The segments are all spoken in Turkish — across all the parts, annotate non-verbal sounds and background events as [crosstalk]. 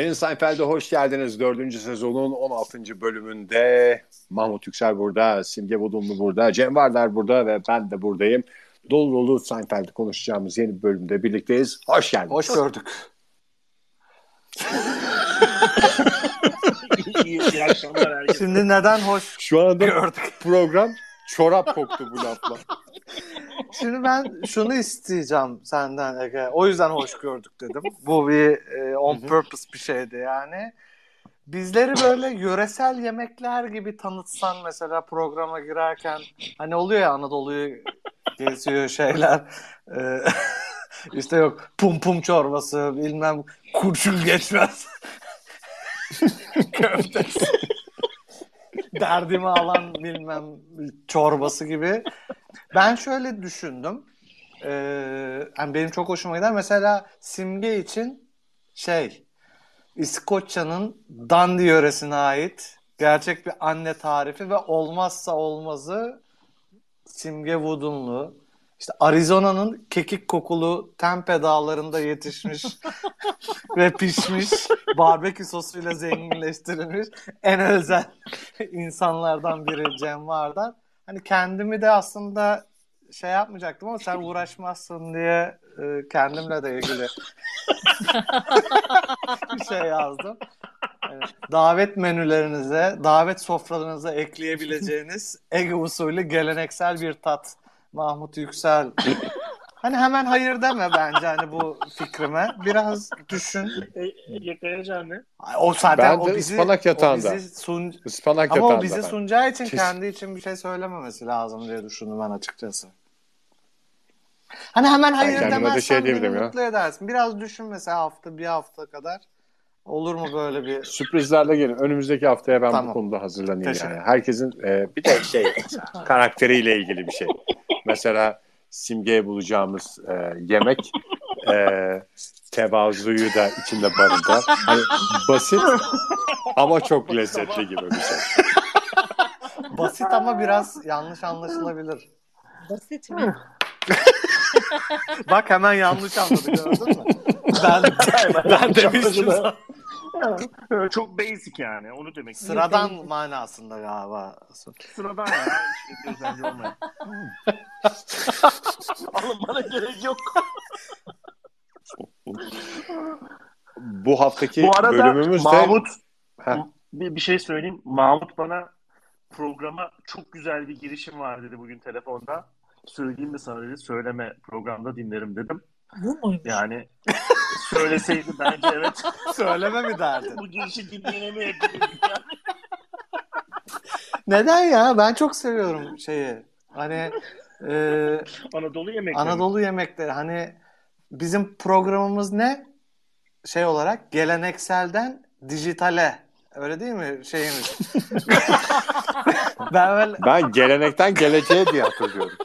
Deniz Seinfeld'e hoş geldiniz. Dördüncü sezonun 16. bölümünde Mahmut Yüksel burada, Simge Bodumlu burada, Cem Vardar burada ve ben de buradayım. Dolu dolu Seinfeld'i konuşacağımız yeni bir bölümde birlikteyiz. Hoş geldiniz. Hoş gördük. iyi, iyi akşamlar herkese. Şimdi neden hoş Şu anda gördük? program çorap koktu bu lafla. [laughs] Şimdi ben şunu isteyeceğim senden Ege. O yüzden hoş gördük dedim. Bu bir e, on purpose bir şeydi yani. Bizleri böyle yöresel yemekler gibi tanıtsan mesela programa girerken hani oluyor ya Anadolu'yu geziyor şeyler. E, [laughs] işte yok pum pum çorbası bilmem kurşun geçmez. [laughs] Köftesi. [laughs] Derdimi alan bilmem çorbası gibi. Ben şöyle düşündüm. Ee, yani benim çok hoşuma gider. Mesela simge için şey İskoçya'nın Dundee yöresine ait gerçek bir anne tarifi ve olmazsa olmazı simge vudunlu. İşte Arizona'nın kekik kokulu Tempe dağlarında yetişmiş [laughs] ve pişmiş barbekü sosuyla zenginleştirilmiş en özel insanlardan biri Cem Vardar. Hani kendimi de aslında şey yapmayacaktım ama sen uğraşmazsın diye e, kendimle de ilgili [laughs] bir şey yazdım. Evet. Davet menülerinize, davet sofralarınıza ekleyebileceğiniz Ege usulü geleneksel bir tat. Mahmut Yüksel. Hani hemen hayır deme bence hani bu fikrime. Biraz düşün. E, Yakayacağı ne? O zaten Ben o bizi, ıspanak yatağında. O bizi sun, Ispanak ama o yatağında bizi ben. sunacağı için Kesin. kendi için bir şey söylememesi lazım diye düşündüm ben açıkçası. Hani hemen hayır kendime de demezsen şey beni ya. mutlu edersin. Biraz düşün mesela hafta bir hafta kadar. Olur mu böyle bir Sürprizlerle gelin. Önümüzdeki haftaya ben Tamam. bu konuda hazırlanayım Teşekkür. yani. Herkesin e, bir de şey [laughs] karakteriyle ilgili bir şey. Mesela simgeye bulacağımız e, yemek e, tevazuyu da içinde barındırır. Hani basit ama çok lezzetli gibi bir şey. [laughs] basit ama biraz yanlış anlaşılabilir. Basit mi? [laughs] Bak hemen yanlış anladı gördün mü? Ben, ben demiştim sana. Ha, Çok basic yani. Onu demek. Sıradan manasında galiba. Sıradan ya. Hiçbir özelliği olmayan. Alınmana gerek yok. Bu haftaki Bu arada bölümümüz de Mahmut Heh. bir, bir şey söyleyeyim. Mahmut bana programa çok güzel bir girişim var dedi bugün telefonda. Söyleyeyim mi sana dedi. Söyleme programda dinlerim dedim. Bu muymuş? Yani [laughs] söyleseydi bence evet. [laughs] Söyleme mi derdin? Bu girişi dinleyemeyebilirdim yani. Neden ya? Ben çok seviyorum şeyi. Hani e, Anadolu yemekleri. Anadolu yemekleri. Hani bizim programımız ne? Şey olarak gelenekselden dijitale. Öyle değil mi şeyimiz? [laughs] ben böyle ben gelenekten geleceğe diye hatırlıyorum.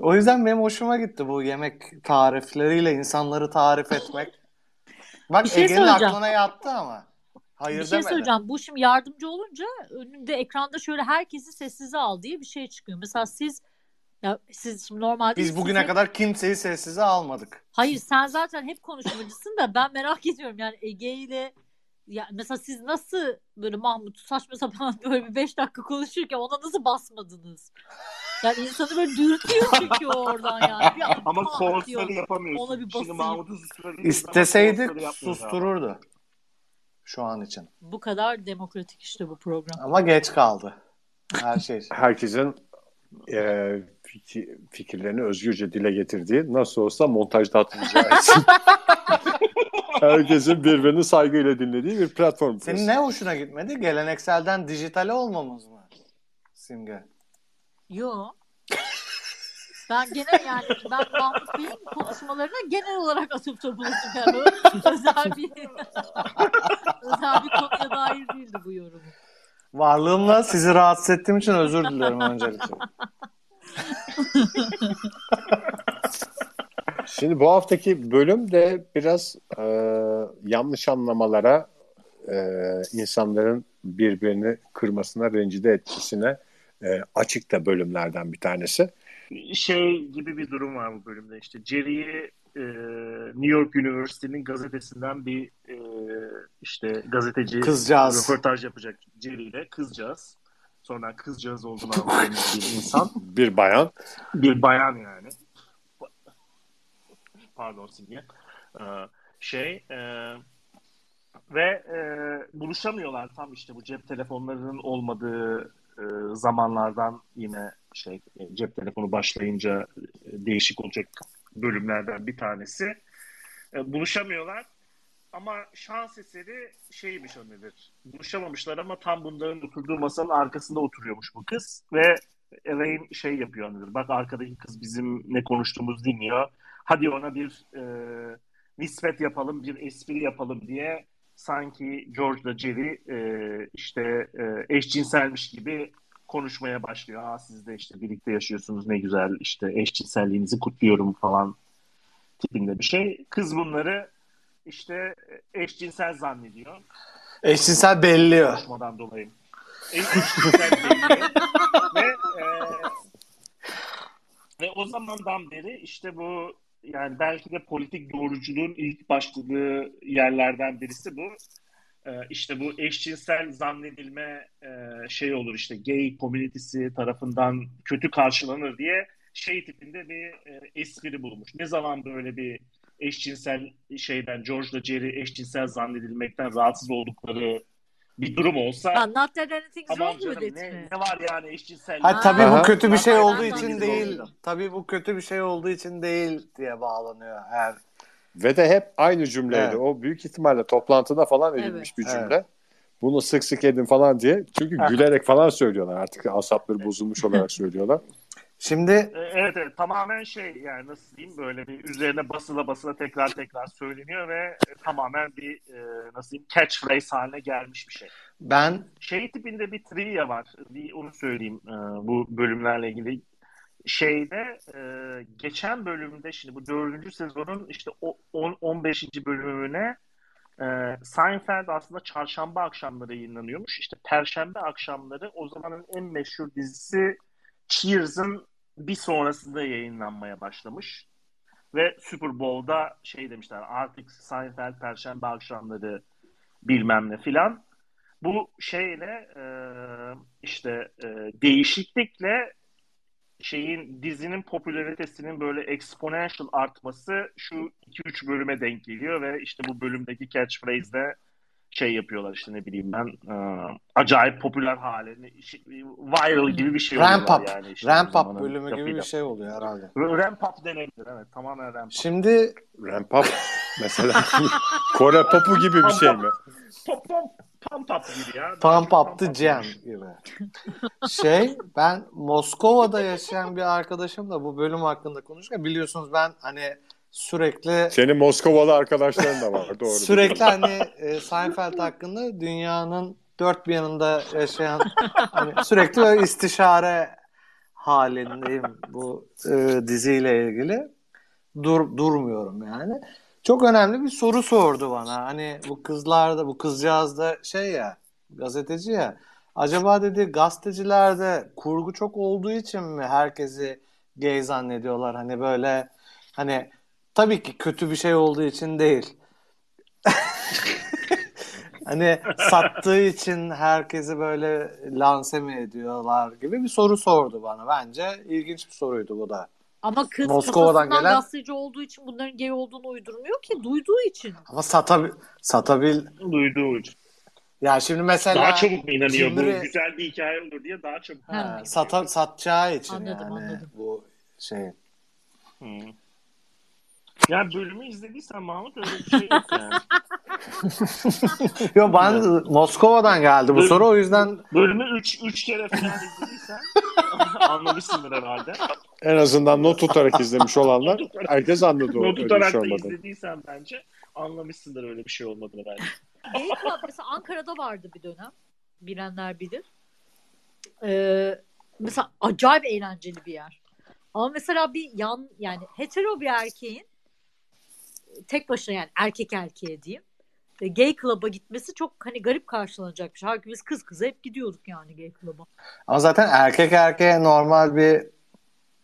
O yüzden benim hoşuma gitti bu yemek tarifleriyle insanları tarif etmek. Bak Bir şey Ege'nin söyleyeceğim. aklına yattı ama. Hayır bir şey demedi. söyleyeceğim. Bu şimdi yardımcı olunca önünde ekranda şöyle herkesi sessize al diye bir şey çıkıyor. Mesela siz ya siz şimdi normalde Biz bugüne size- kadar kimseyi sessize almadık. Hayır sen zaten hep konuşmacısın da ben merak ediyorum yani Ege ile ya mesela siz nasıl böyle Mahmut saçma sapan [laughs] böyle bir 5 dakika konuşurken ona nasıl basmadınız? Yani insanı böyle dürtüyor çünkü oradan yani. Bir [laughs] Ama konserleri yapamıyorsun. Ona bir Şimdi basayım. Mahmut'u susturabiliriz ama İsteseydik konserleri yapmıyoruz abi. sustururdu. Şu an için. Bu kadar demokratik işte bu program. Ama geç kaldı. Her şey. Herkesin e, fiki- fikirlerini özgürce dile getirdiği nasıl olsa montajda atmayacağı [laughs] için herkesin birbirini saygıyla dinlediği bir platform. Senin ne hoşuna gitmedi? Gelenekselden dijitale olmamız mı? Simge. Yo. Ben genel yani ben Mahmut Bey'in konuşmalarına genel olarak atıfta bulundum. Yani [laughs] özel bir [laughs] özel bir konuya dair değildi bu yorum. Varlığımla sizi rahatsız ettiğim için özür diliyorum öncelikle. [laughs] Şimdi bu haftaki bölüm de biraz e, yanlış anlamalara, e, insanların birbirini kırmasına, rencide etmesine e, açık da bölümlerden bir tanesi. Şey gibi bir durum var bu bölümde işte. Jerry'i e, New York University'nin gazetesinden bir e, işte gazeteci Kızcağız. röportaj yapacak Jerry ile kızcağız. Sonra kızcağız olduğunu [laughs] anlayan bir insan. Bir bayan. Bir bayan yani. Pardon Simge. Ee, şey e, ve e, buluşamıyorlar tam işte bu cep telefonlarının olmadığı e, zamanlardan yine şey e, cep telefonu başlayınca e, değişik olacak bölümlerden bir tanesi. E, buluşamıyorlar ama şans eseri şeymiş o nedir? Buluşamamışlar ama tam bunların oturduğu masanın arkasında oturuyormuş bu kız ve Elaine şey yapıyor anıdır. Bak arkadaki kız bizim ne konuştuğumuz dinliyor. Hadi ona bir e, nispet yapalım, bir espri yapalım diye sanki George'la Jerry e, işte e, eşcinselmiş gibi konuşmaya başlıyor. Aa siz de işte birlikte yaşıyorsunuz ne güzel işte eşcinselliğinizi kutluyorum falan tipinde bir şey. Kız bunları işte eşcinsel zannediyor. Eşcinsel belliyor. Konuşmadan dolayı. Eşcinsel belliyor. [laughs] ve, e, ve o zamandan beri işte bu yani belki de politik doğruculuğun ilk başladığı yerlerden birisi bu. Ee, işte bu eşcinsel zannedilme e, şey olur işte gay komünitesi tarafından kötü karşılanır diye şey tipinde bir e, espri bulmuş. Ne zaman böyle bir eşcinsel şeyden George'la Jerry eşcinsel zannedilmekten rahatsız oldukları bir durum olsa Ha, not that anything tamam wrong with it ne, ne var yani eşcinsel Ha tabii Aha. bu kötü bir şey olduğu için de değil. Tabii bu kötü bir şey olduğu için değil diye bağlanıyor eğer. Ve de hep aynı cümleydi. Evet. O büyük ihtimalle toplantıda falan edilmiş Evet. bir Evet. cümle. Bunu sık sık edin falan diye. Çünkü gülerek falan söylüyorlar artık. Asapları bozulmuş olarak söylüyorlar. Şimdi E, Evet, evet tamamen şey yani nasıl diyeyim böyle bir üzerine basıla basıla tekrar tekrar söyleniyor ve tamamen bir e, nasıl diyeyim catchphrase haline gelmiş bir şey. ben Şey tipinde bir trivia var. Bir onu söyleyeyim e, bu bölümlerle ilgili. Şeyde e, geçen bölümde şimdi bu dördüncü sezonun işte o- on- 15. bölümüne e, Seinfeld aslında çarşamba akşamları yayınlanıyormuş. İşte perşembe akşamları o zamanın en meşhur dizisi Cheers'ın bir sonrasında yayınlanmaya başlamış. Ve Super Bowl'da şey demişler artık Seinfeld perşembe akşamları bilmem ne filan. Bu şeyle e, işte e, değişiklikle şeyin dizinin popülaritesinin böyle exponential artması şu 2-3 bölüme denk geliyor ve işte bu bölümdeki catchphrase'de şey yapıyorlar işte ne bileyim ben e, acayip popüler halini viral gibi bir şey ramp up, yani. işte ramp up bölümü gibi yapıyla. bir şey oluyor herhalde. Ramp up denebilir evet tamamen ramp up. Şimdi Ramp up mesela [laughs] Kore popu gibi bir şey mi? Pop pop pump up gibi ya. Pump Up the Jam gibi. Şey ben Moskova'da yaşayan bir arkadaşımla bu bölüm hakkında konuşurken biliyorsunuz ben hani sürekli Senin Moskovalı arkadaşların da var. Doğru. [laughs] sürekli hani e, Seinfeld hakkında dünyanın dört bir yanında yaşayan hani sürekli böyle istişare halindeyim bu e, diziyle ilgili. Dur, durmuyorum yani. Çok önemli bir soru sordu bana. Hani bu kızlar da bu kızcağız da şey ya gazeteci ya. Acaba dedi gazetecilerde kurgu çok olduğu için mi herkesi gay zannediyorlar? Hani böyle hani tabii ki kötü bir şey olduğu için değil. [laughs] hani sattığı için herkesi böyle lanse mi ediyorlar gibi bir soru sordu bana. Bence ilginç bir soruydu bu da. Ama kız Moskova'dan gelen- gazeteci olduğu için bunların gay olduğunu uydurmuyor ki. Duyduğu için. Ama satabil, satabil Duyduğu için. ya şimdi mesela Daha çabuk mu inanıyor Cimri- bu güzel bir hikaye olur diye daha çabuk. Ha, sata, satacağı için Anladım, yani anladım. bu şey. Hı. Ya bölümü izlediysen Mahmut öyle bir şey yok yani. [laughs] Yo ben Moskova'dan geldi bu Bölüm- soru o yüzden Bölümü 3 üç kere falan izlediysen [laughs] anlamışsındır herhalde. En azından not tutarak izlemiş olanlar [laughs] herkes anladı o Not tutarak şey da izlediysen bence anlamışsındır öyle bir şey olmadığını bence. Gay Club mesela Ankara'da vardı bir dönem. Bilenler bilir. Ee, mesela acayip eğlenceli bir yer. Ama mesela bir yan yani hetero bir erkeğin tek başına yani erkek erkeğe diyeyim e, gay club'a gitmesi çok hani garip karşılanacak bir şey. Halbuki biz kız kıza hep gidiyorduk yani gay club'a. ama zaten erkek erkeğe normal bir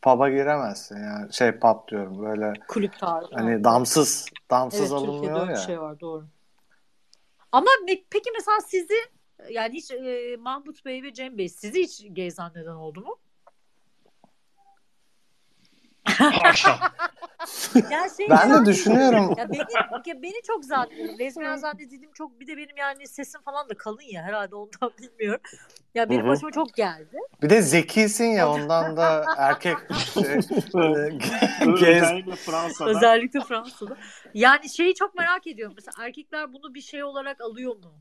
pub'a giremezsin yani. Şey pub diyorum böyle Kulüp tarzı. hani damsız damsız Evet alınmıyor Türkiye'de öyle ya. şey var doğru. Ama peki mesela sizi yani hiç e, Mahmut Bey ve Cem Bey sizi hiç gay zanneden oldu mu? Haşa. [laughs] Yani şey Ben de düşünüyorum. Ya beni, ya beni çok zaten lezbiyen zannedildiğim çok bir de benim yani sesim falan da kalın ya herhalde ondan [laughs] bilmiyorum. Ya benim başıma çok geldi. Bir de zekisin ya ondan da erkek [laughs] şey, e, gez, Özellikle Fransa'da. Özellikle Fransa'da. Yani şeyi çok merak ediyorum. Mesela erkekler bunu bir şey olarak alıyor mu?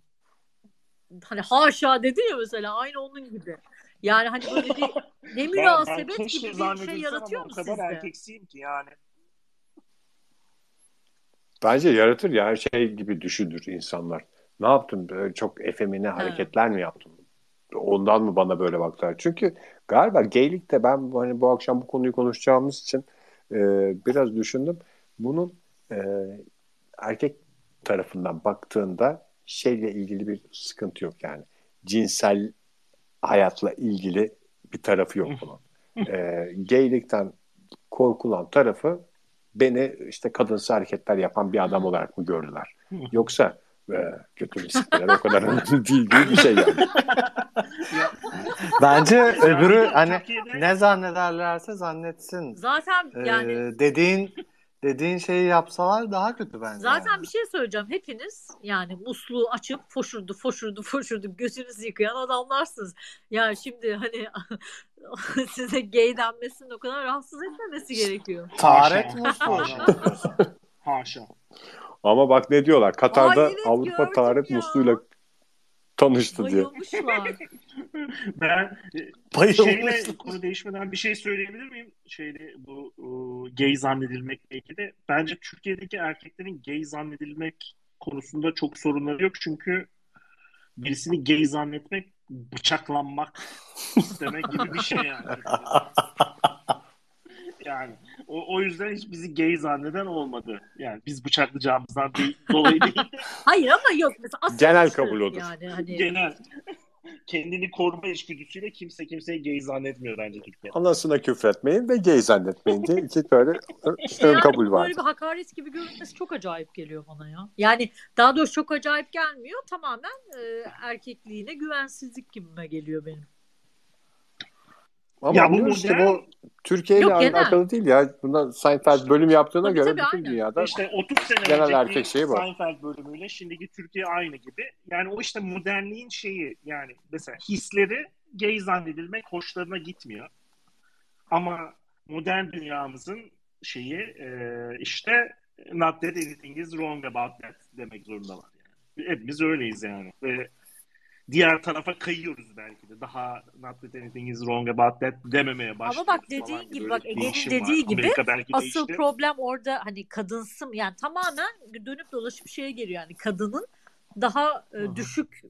Hani haşa dedi ya mesela aynı onun gibi. Yani hani böyle bir ne Ben, ben münasebet gibi bir şey yaratıyor mu o kadar sizde? erkeksiyim ki yani. Bence yaratır ya her şey gibi düşünür insanlar. Ne yaptın? Böyle çok efemine hareketler mi yaptın? Ondan mı bana böyle baktılar? Çünkü galiba gaylikte ben hani bu akşam bu konuyu konuşacağımız için e, biraz düşündüm. Bunun e, erkek tarafından baktığında şeyle ilgili bir sıkıntı yok yani. Cinsel hayatla ilgili bir tarafı yok bunun. E, gaylikten korkulan tarafı beni işte kadınsı hareketler yapan bir adam olarak mı gördüler? Yoksa e, kötü misikler o kadar önemli değil gibi bir şey yani. [laughs] bence öbürü hani Türkiye'de- ne zannederlerse zannetsin. Zaten Ee, yani dediğin dediğin şeyi yapsalar daha kötü bence. Zaten yani. bir şey söyleyeceğim. Hepiniz yani musluğu açıp foşurdu foşurdu foşurdu gözünüzü yıkayan adamlarsınız. Yani şimdi hani [laughs] size gay denmesinin o kadar rahatsız etmemesi gerekiyor. Taharet musluğu. Haşa. [laughs] Haşa. Ama bak ne diyorlar Katar'da Ay, evet, Avrupa taharet musluğuyla tanıştı diye. Bayılmışlar. [laughs] Ben e, şeyle konu değişmeden bir şey söyleyebilir miyim? Şeyde bu e, gay zannedilmekle ilgili. Bence Türkiye'deki erkeklerin gay zannedilmek konusunda çok sorunları yok. Çünkü birisini gay zannetmek bıçaklanmak [laughs] istemek gibi bir şey yani. [laughs] Yani o, o yüzden hiç bizi gay zanneden olmadı. Yani biz bıçaklayacağımızdan değil, dolayı değil. [laughs] Hayır ama yok mesela asıl Genel kabul odur. Yani hani Genel kendini koruma içgüdüsüyle kimse kimseye gay zannetmiyor bence Türkiye'de. Anasına küfretmeyin ve gay zannetmeyin diye iki böyle İşte ön yani kabul bu var. Böyle bir hakaret gibi görünmesi çok acayip geliyor bana ya. Yani daha doğrusu çok acayip gelmiyor. Tamamen e, erkekliğine güvensizlik gibime geliyor benim. Ama Ya bu işte bu Türkiye ile alakalı değil ya. Bundan Seinfeld bölüm yaptığına Tabii, göre tabii, bütün aynen. dünyada İşte 30 sene Genel erkek şeyi bu. Seinfeld bölümüyle şimdiki Türkiye aynı gibi. Yani o işte modernliğin şeyi yani mesela hisleri gay zannedilmek hoşlarına gitmiyor. Ama modern dünyamızın şeyi e, işte not that anything is wrong about that demek zorundalar. Yani. Hepimiz öyleyiz yani. Ve diğer tarafa kayıyoruz belki de. Daha not that anything is wrong about that dememeye başlıyoruz. bak falan dediğin gibi, bak Ege'nin dediği var. gibi Asıl değişti. problem orada hani kadınsım yani tamamen dönüp dolaşıp şeye geliyor yani kadının daha e, Hı hı. düşük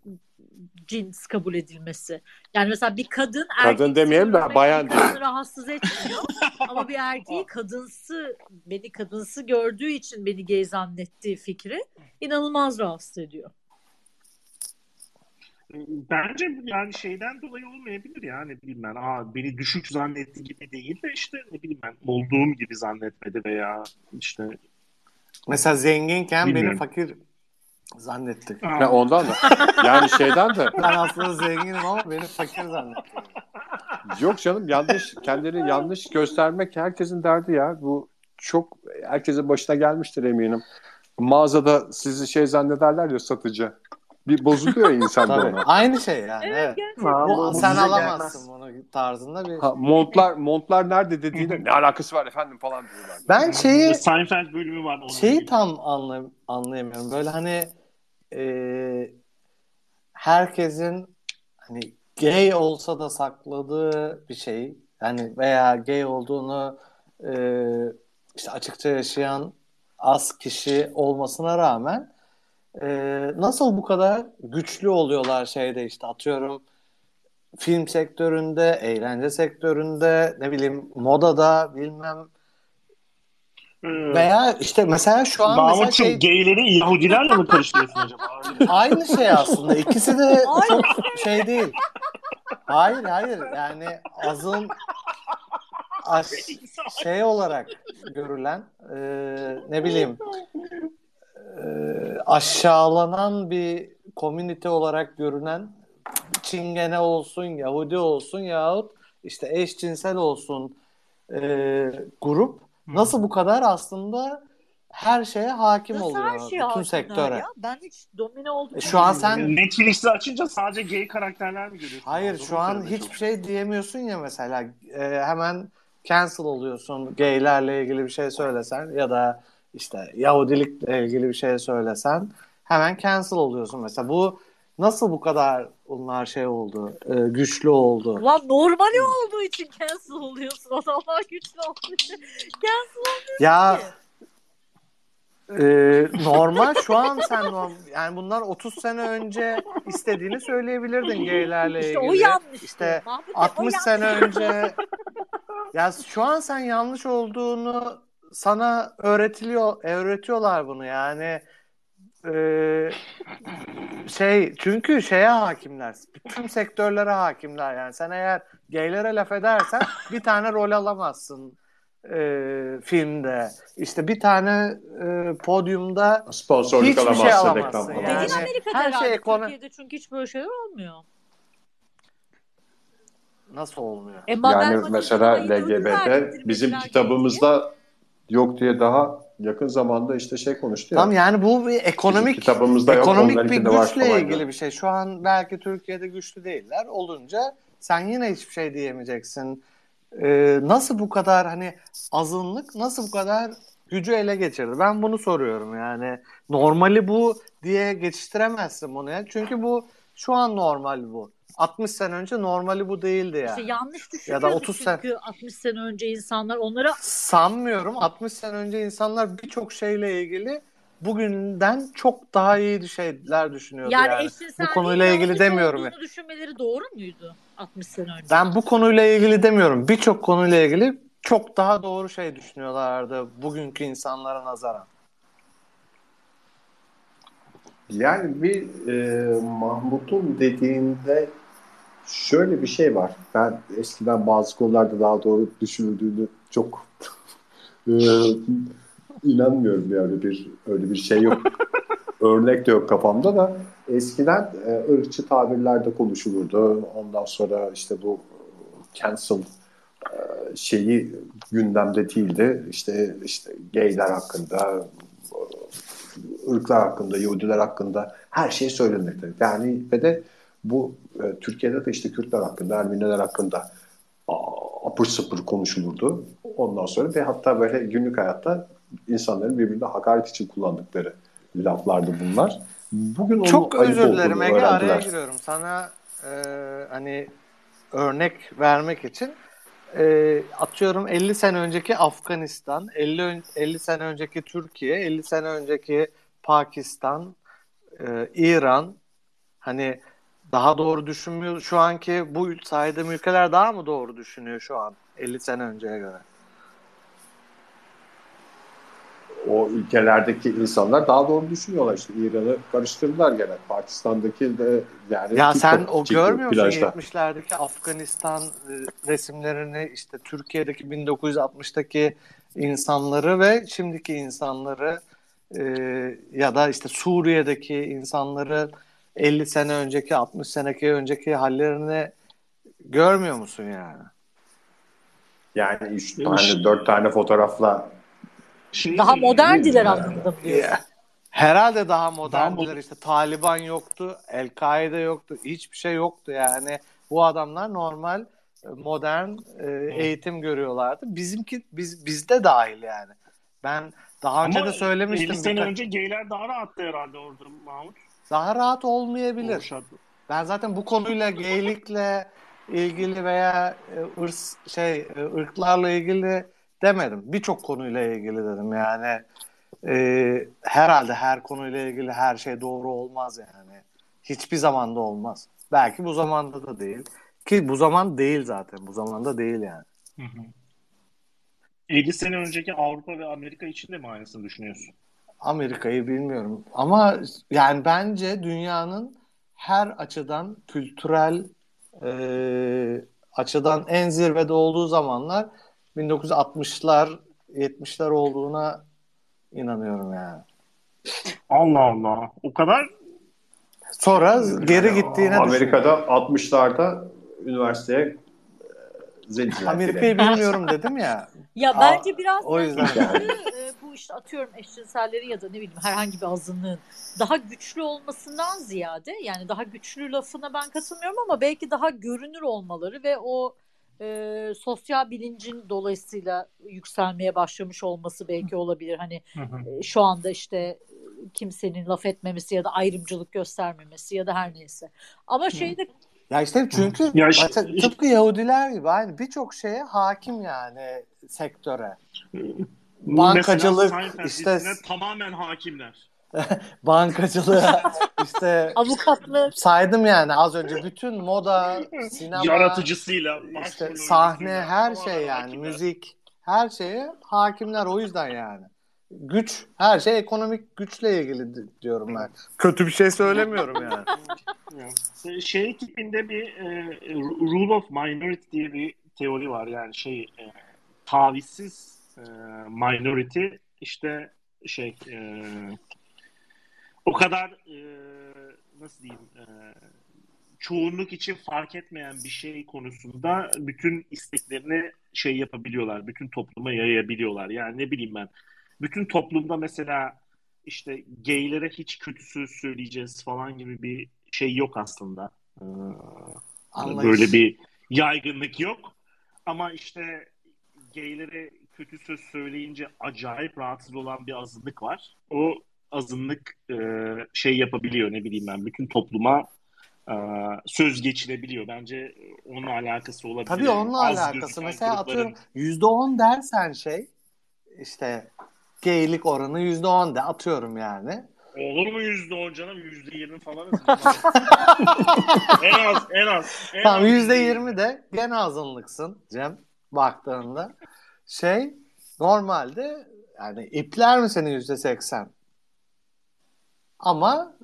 cins kabul edilmesi. Yani mesela bir kadın Kadın erkeksi demeyelim de bayan kadını rahatsız etmiyor. [laughs] Ama bir erkeği kadınsı beni kadınsı gördüğü için beni gay zannettiği fikri inanılmaz rahatsız ediyor. Bence yani şeyden dolayı olmayabilir ya ne bileyim ben. Aa, beni düşük zannetti gibi değil de işte ne bileyim ben olduğum gibi zannetmedi veya işte Mesela zenginken beni Bilmiyorum. fakir zannettik. Aa, Ya ondan da yani şeyden de Ben aslında zenginim ama beni fakir zannettik. yok canım yanlış kendini yanlış göstermek herkesin derdi ya. Bu çok herkesin başına gelmiştir eminim. Mağazada sizi şey zannederler ya satıcı. Bir bozuluyor insan Tabii. ona. Aynı şey yani. Evet. Aa, Bu, bu sen alamazsın bunu tarzında bir. Ha, montlar montlar nerede dediğinde ne alakası var efendim falan diyorlar. Ben şeyi Seinfeld bölümü var. Onun şeyi gibi. tam anlay anlayamıyorum. Böyle hani e, herkesin hani gay olsa da sakladığı bir şey yani veya gay olduğunu e, işte açıkça yaşayan az kişi olmasına rağmen e, nasıl bu kadar güçlü oluyorlar şeyde işte atıyorum film sektöründe, eğlence sektöründe, ne bileyim modada bilmem Ee, veya işte mesela şu an mesela Mahmut'cum şey, gayleri Yahudilerle mi karıştırıyorsun acaba? [laughs] aynı şey aslında. İkisi de [laughs] çok şey değil. Hayır hayır yani azın [laughs] şey olarak görülen e, ne bileyim aşağılanan bir komünite olarak görünen Çingene olsun, Yahudi olsun yahut işte eşcinsel olsun e, grup nasıl bu kadar aslında her şeye hakim Nasıl oluyor her şeye bütün sektöre. Ya? Ben hiç domine oldum. E, şu an sen Netflix'i açınca sadece gay karakterler mi görüyorsun? Hayır şu an hiçbir şey diyemiyorsun ya mesela e, hemen cancel oluyorsun gaylerle ilgili bir şey söylesen ya da işte Yahudilikle ilgili bir şey söylesen hemen cancel oluyorsun mesela bu nasıl bu kadar bunlar şey oldu e, güçlü oldu Ulan normali olduğu için cancel oluyorsun. Adamlar güçlü olduğu için cancel oluyorsun ya ki. e, normal şu an sen norm, yani bunlar 30 sene önce istediğini söyleyebilirdin gaylerle İşte ilgili o yanlış. işte Mahmut Bey, o 60 yanlış. sene önce ya şu an sen yanlış olduğunu sana öğretiliyor öğretiyorlar bunu yani Ee, şey çünkü şeye hakimler bütün sektörlere hakimler yani sen eğer gaylere laf edersen bir tane rol alamazsın e, filmde işte bir tane e, podyumda Sponsorluk Hiçbir alamazsın, şey reklam alamazsın yani. Dediğin Amerika'da her herhalde. şey konu- Türkiye'de çünkü hiç böyle şeyler olmuyor. nasıl olmuyor? E, Yani mesela LGBT bizim diye. Yok diye daha yakın zamanda işte şey konuştu ya. Tam yani bu bir ekonomik kitabımızda yok, ekonomik bir onlarınkinde var güçle ilgili bir şey. Şu an belki Türkiye'de güçlü değiller. Olunca sen yine hiçbir şey diyemeyeceksin. Ee, nasıl bu kadar hani azınlık nasıl bu kadar gücü ele geçirdi? Ben bunu soruyorum yani. Normali bu diye geçiştiremezsin bunu ya. Çünkü bu şu an normal bu. 60 sene önce normali bu değildi yani. İşte yanlış Ya da düşünüyordu 30 sene- çünkü 60 sene önce insanlar onlara Sanmıyorum. 60 sene önce insanlar birçok şeyle ilgili bugünden çok daha iyi şeyler düşünüyordu yani, yani. Bu konuyla ilgili demiyorum olduğunu düşünmeleri doğru muydu 60 sene önce? Ben bu konuyla ilgili demiyorum. Birçok konuyla ilgili çok daha doğru şey düşünüyorlardı bugünkü insanlara nazaran. Yani bir e, Mahmut'un dediğinde şöyle bir şey var. Ben eskiden bazı konularda daha doğru düşünüldüğünü çok [laughs] e, inanmıyorum ya öyle bir öyle bir şey yok. [laughs] Örnek de yok kafamda da eskiden e, ırkçı tabirlerde konuşulurdu. Ondan sonra işte bu cancel e, şeyi gündemde değildi. İşte işte gayler hakkında ırklar hakkında, Yahudiler hakkında her şey söylenirdi. Yani ve de bu e, Türkiye'de de işte Kürtler hakkında, Ermeniler hakkında apır sıpır konuşulurdu. Ondan sonra ve hatta böyle günlük hayatta insanların birbirine hakaret için kullandıkları laflardı bunlar. Bugün onun Çok özür dilerim Ege araya giriyorum. Sana e, hani örnek vermek için e, atıyorum 50 sene önceki Afganistan, 50 ön- 50 sene önceki Türkiye, 50 sene önceki Pakistan, e, İran hani daha doğru düşünmüyor. Şu anki bu saydığım ülkeler daha mı doğru düşünüyor şu an 50 sene önceye göre? O ülkelerdeki insanlar daha doğru düşünüyorlar. İşte İran'ı karıştırdılar gene. Pakistan'daki de yani Ya sen o görmüyor musun plajda. 70'lerdeki Afganistan e, resimlerini işte Türkiye'deki 1960'taki insanları ve şimdiki insanları e, ya da işte Suriye'deki insanları 50 sene önceki 60 seneki önceki hallerini görmüyor musun yani? Yani üç Yok. tane, dört tane fotoğrafla Şimdi Daha moderndiler anlamında mı diyorsun? Ya, Herhalde daha moderndiler mod- işte Taliban yoktu, El-Kaide yoktu, hiçbir şey yoktu yani. Bu adamlar normal e, modern e, eğitim görüyorlardı. Bizimki biz bizde dahil yani. Ben daha önce Ama de söylemiştim. 50 sene önce gayler daha rahattı herhalde orada Mahmut. Daha rahat olmayabilir. O şart- Ben zaten bu konuyla geylikle ilgili veya e, ırs şey e, ırklarla ilgili demedim. Birçok konuyla ilgili dedim yani. E, herhalde her konuyla ilgili her şey doğru olmaz yani. Hiçbir zamanda olmaz. Belki bu zamanda da değil. Ki bu zaman değil zaten. Bu zamanda değil yani. Hı hı. 50 sene önceki Avrupa ve Amerika için de mi aynısını düşünüyorsun? Amerika'yı bilmiyorum. Ama yani bence dünyanın her açıdan kültürel e, açıdan en zirvede olduğu zamanlar 1960'lar 70'ler olduğuna inanıyorum yani. Allah Allah. O kadar Sonra geri gittiğine Amerika'da 60'larda üniversiteye zenciler düşünüyorum. Amerika'yı bilmiyorum dedim ya. Ya Aa, bence biraz o yüzden e, bu işte atıyorum eşcinselleri ya da ne bileyim herhangi bir azınlığın daha güçlü olmasından ziyade yani daha güçlü lafına ben katılmıyorum ama belki daha görünür olmaları ve o e, sosyal bilincin dolayısıyla yükselmeye başlamış olması belki olabilir. Hani e, şu anda işte e, kimsenin laf etmemesi ya da ayrımcılık göstermemesi ya da her neyse. Ama şeyde Ya işte çünkü Ya işte- tıpkı Yahudiler gibi aynı birçok şeye hakim yani sektöre. Bankacılık, işte- tamamen hakimler. [laughs] Bankacılığa işte [laughs] avukatlık saydım yani az önce bütün moda, sinema, Yaratıcısıyla, işte sahne her şey yani hakimler. müzik her şeye hakimler o yüzden yani. Güç her şey ekonomik güçle ilgili di- diyorum ben. Kötü bir şey söylemiyorum yani. [laughs] Yani Şey tipinde bir e, rule of minority diye bir teori var yani şey e, tavizsiz e, minority işte şey e, o kadar e, nasıl diyeyim e, çoğunluk için fark etmeyen bir şey konusunda bütün isteklerini şey yapabiliyorlar. Bütün topluma yayabiliyorlar. Yani ne bileyim ben. Bütün toplumda mesela işte gaylere hiç kötü söz söyleyeceğiz falan gibi bir şey yok aslında. Ee, Anlayış. Böyle bir yaygınlık yok. Ama işte gaylere kötü söz söyleyince acayip rahatsız olan bir azınlık var. O azınlık e, şey yapabiliyor ne bileyim ben bütün topluma e, söz geçirebiliyor. Bence onunla alakası olabilir. Tabii onunla Az alakası. Mesela atıyorum yüzde on dersen şey işte geylik oranı yüzde on de atıyorum yani. Olur mu yüzde on canım? Yüzde yirmi falan. [laughs] en az, en az. En Tamam yüzde yirmi de gene azınlıksın Cem baktığında. Şey normalde yani ipler mi seni yüzde seksen? Ama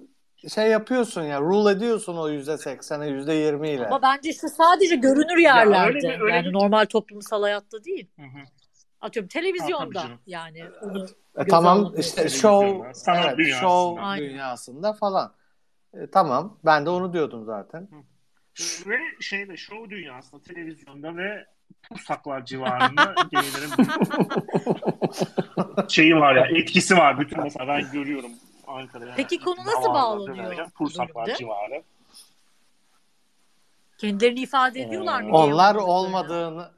şey yapıyorsun ya rule ediyorsun o yüzde seksene yüzde yirmi ile. ama bence işte sadece görünür Ya yerlerde. öyle bir- öyle yani bir- normal toplumsal hayatta değil. Hı hı. Atıyorum Ha, televizyonda canım. yani onu E, tamam işte show, sanat evet, dünyasında. show Aynen. dünyasında falan. E, tamam ben de onu diyordum zaten. Ve şeyde show dünyasında, televizyonda ve Pursaklar civarında [laughs] geylerin şeyi var ya, etkisi var. Bütün mesela ben görüyorum Ankara'ya. Peki konu nasıl bağlanıyor Pursaklar civarı. kendilerini ifade ediyorlar mı? Ee, gay Onlar olmadığını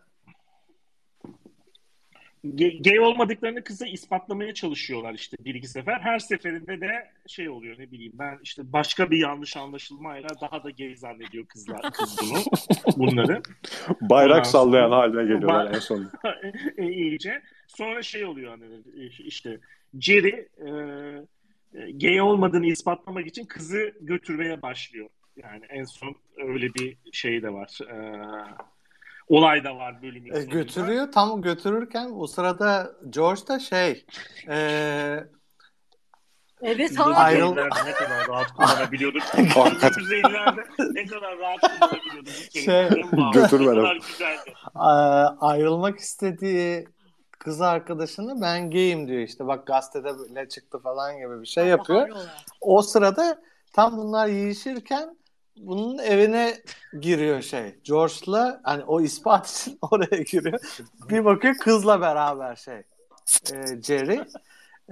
Gay, olmadıklarını kıza ispatlamaya çalışıyorlar işte bir iki sefer. Her seferinde de şey oluyor ne bileyim ben işte başka bir yanlış anlaşılmayla daha da gay zannediyor kızlar kız bunu bunları. Bayrak Ondan sallayan sonra- haline geliyorlar en sonunda. [laughs] E, iyice. Sonra şey oluyor hani işte Jerry e, e, gay olmadığını ispatlamak için kızı götürmeye başlıyor. Yani en son öyle bir şey de var. E, olay da var bölümün e, sonunda. götürüyor. Tam götürürken o sırada George da şey e, Evet abi. Ayrıl- 1950'lerde ne kadar rahat kullanabiliyorduk. [laughs] 1950'lerde ne kadar rahat kullanabiliyorduk. Şey, Ne [laughs] güzeldi. a- ayrılmak istediği kız arkadaşını ben gayim diyor işte bak gazetede bile çıktı falan gibi bir şey yapıyor. O sırada tam bunlar yiyişirken bunun evine giriyor şey. George'la hani o ispat için [laughs] oraya giriyor. Bir bakıyor kızla beraber şey. e, Jerry.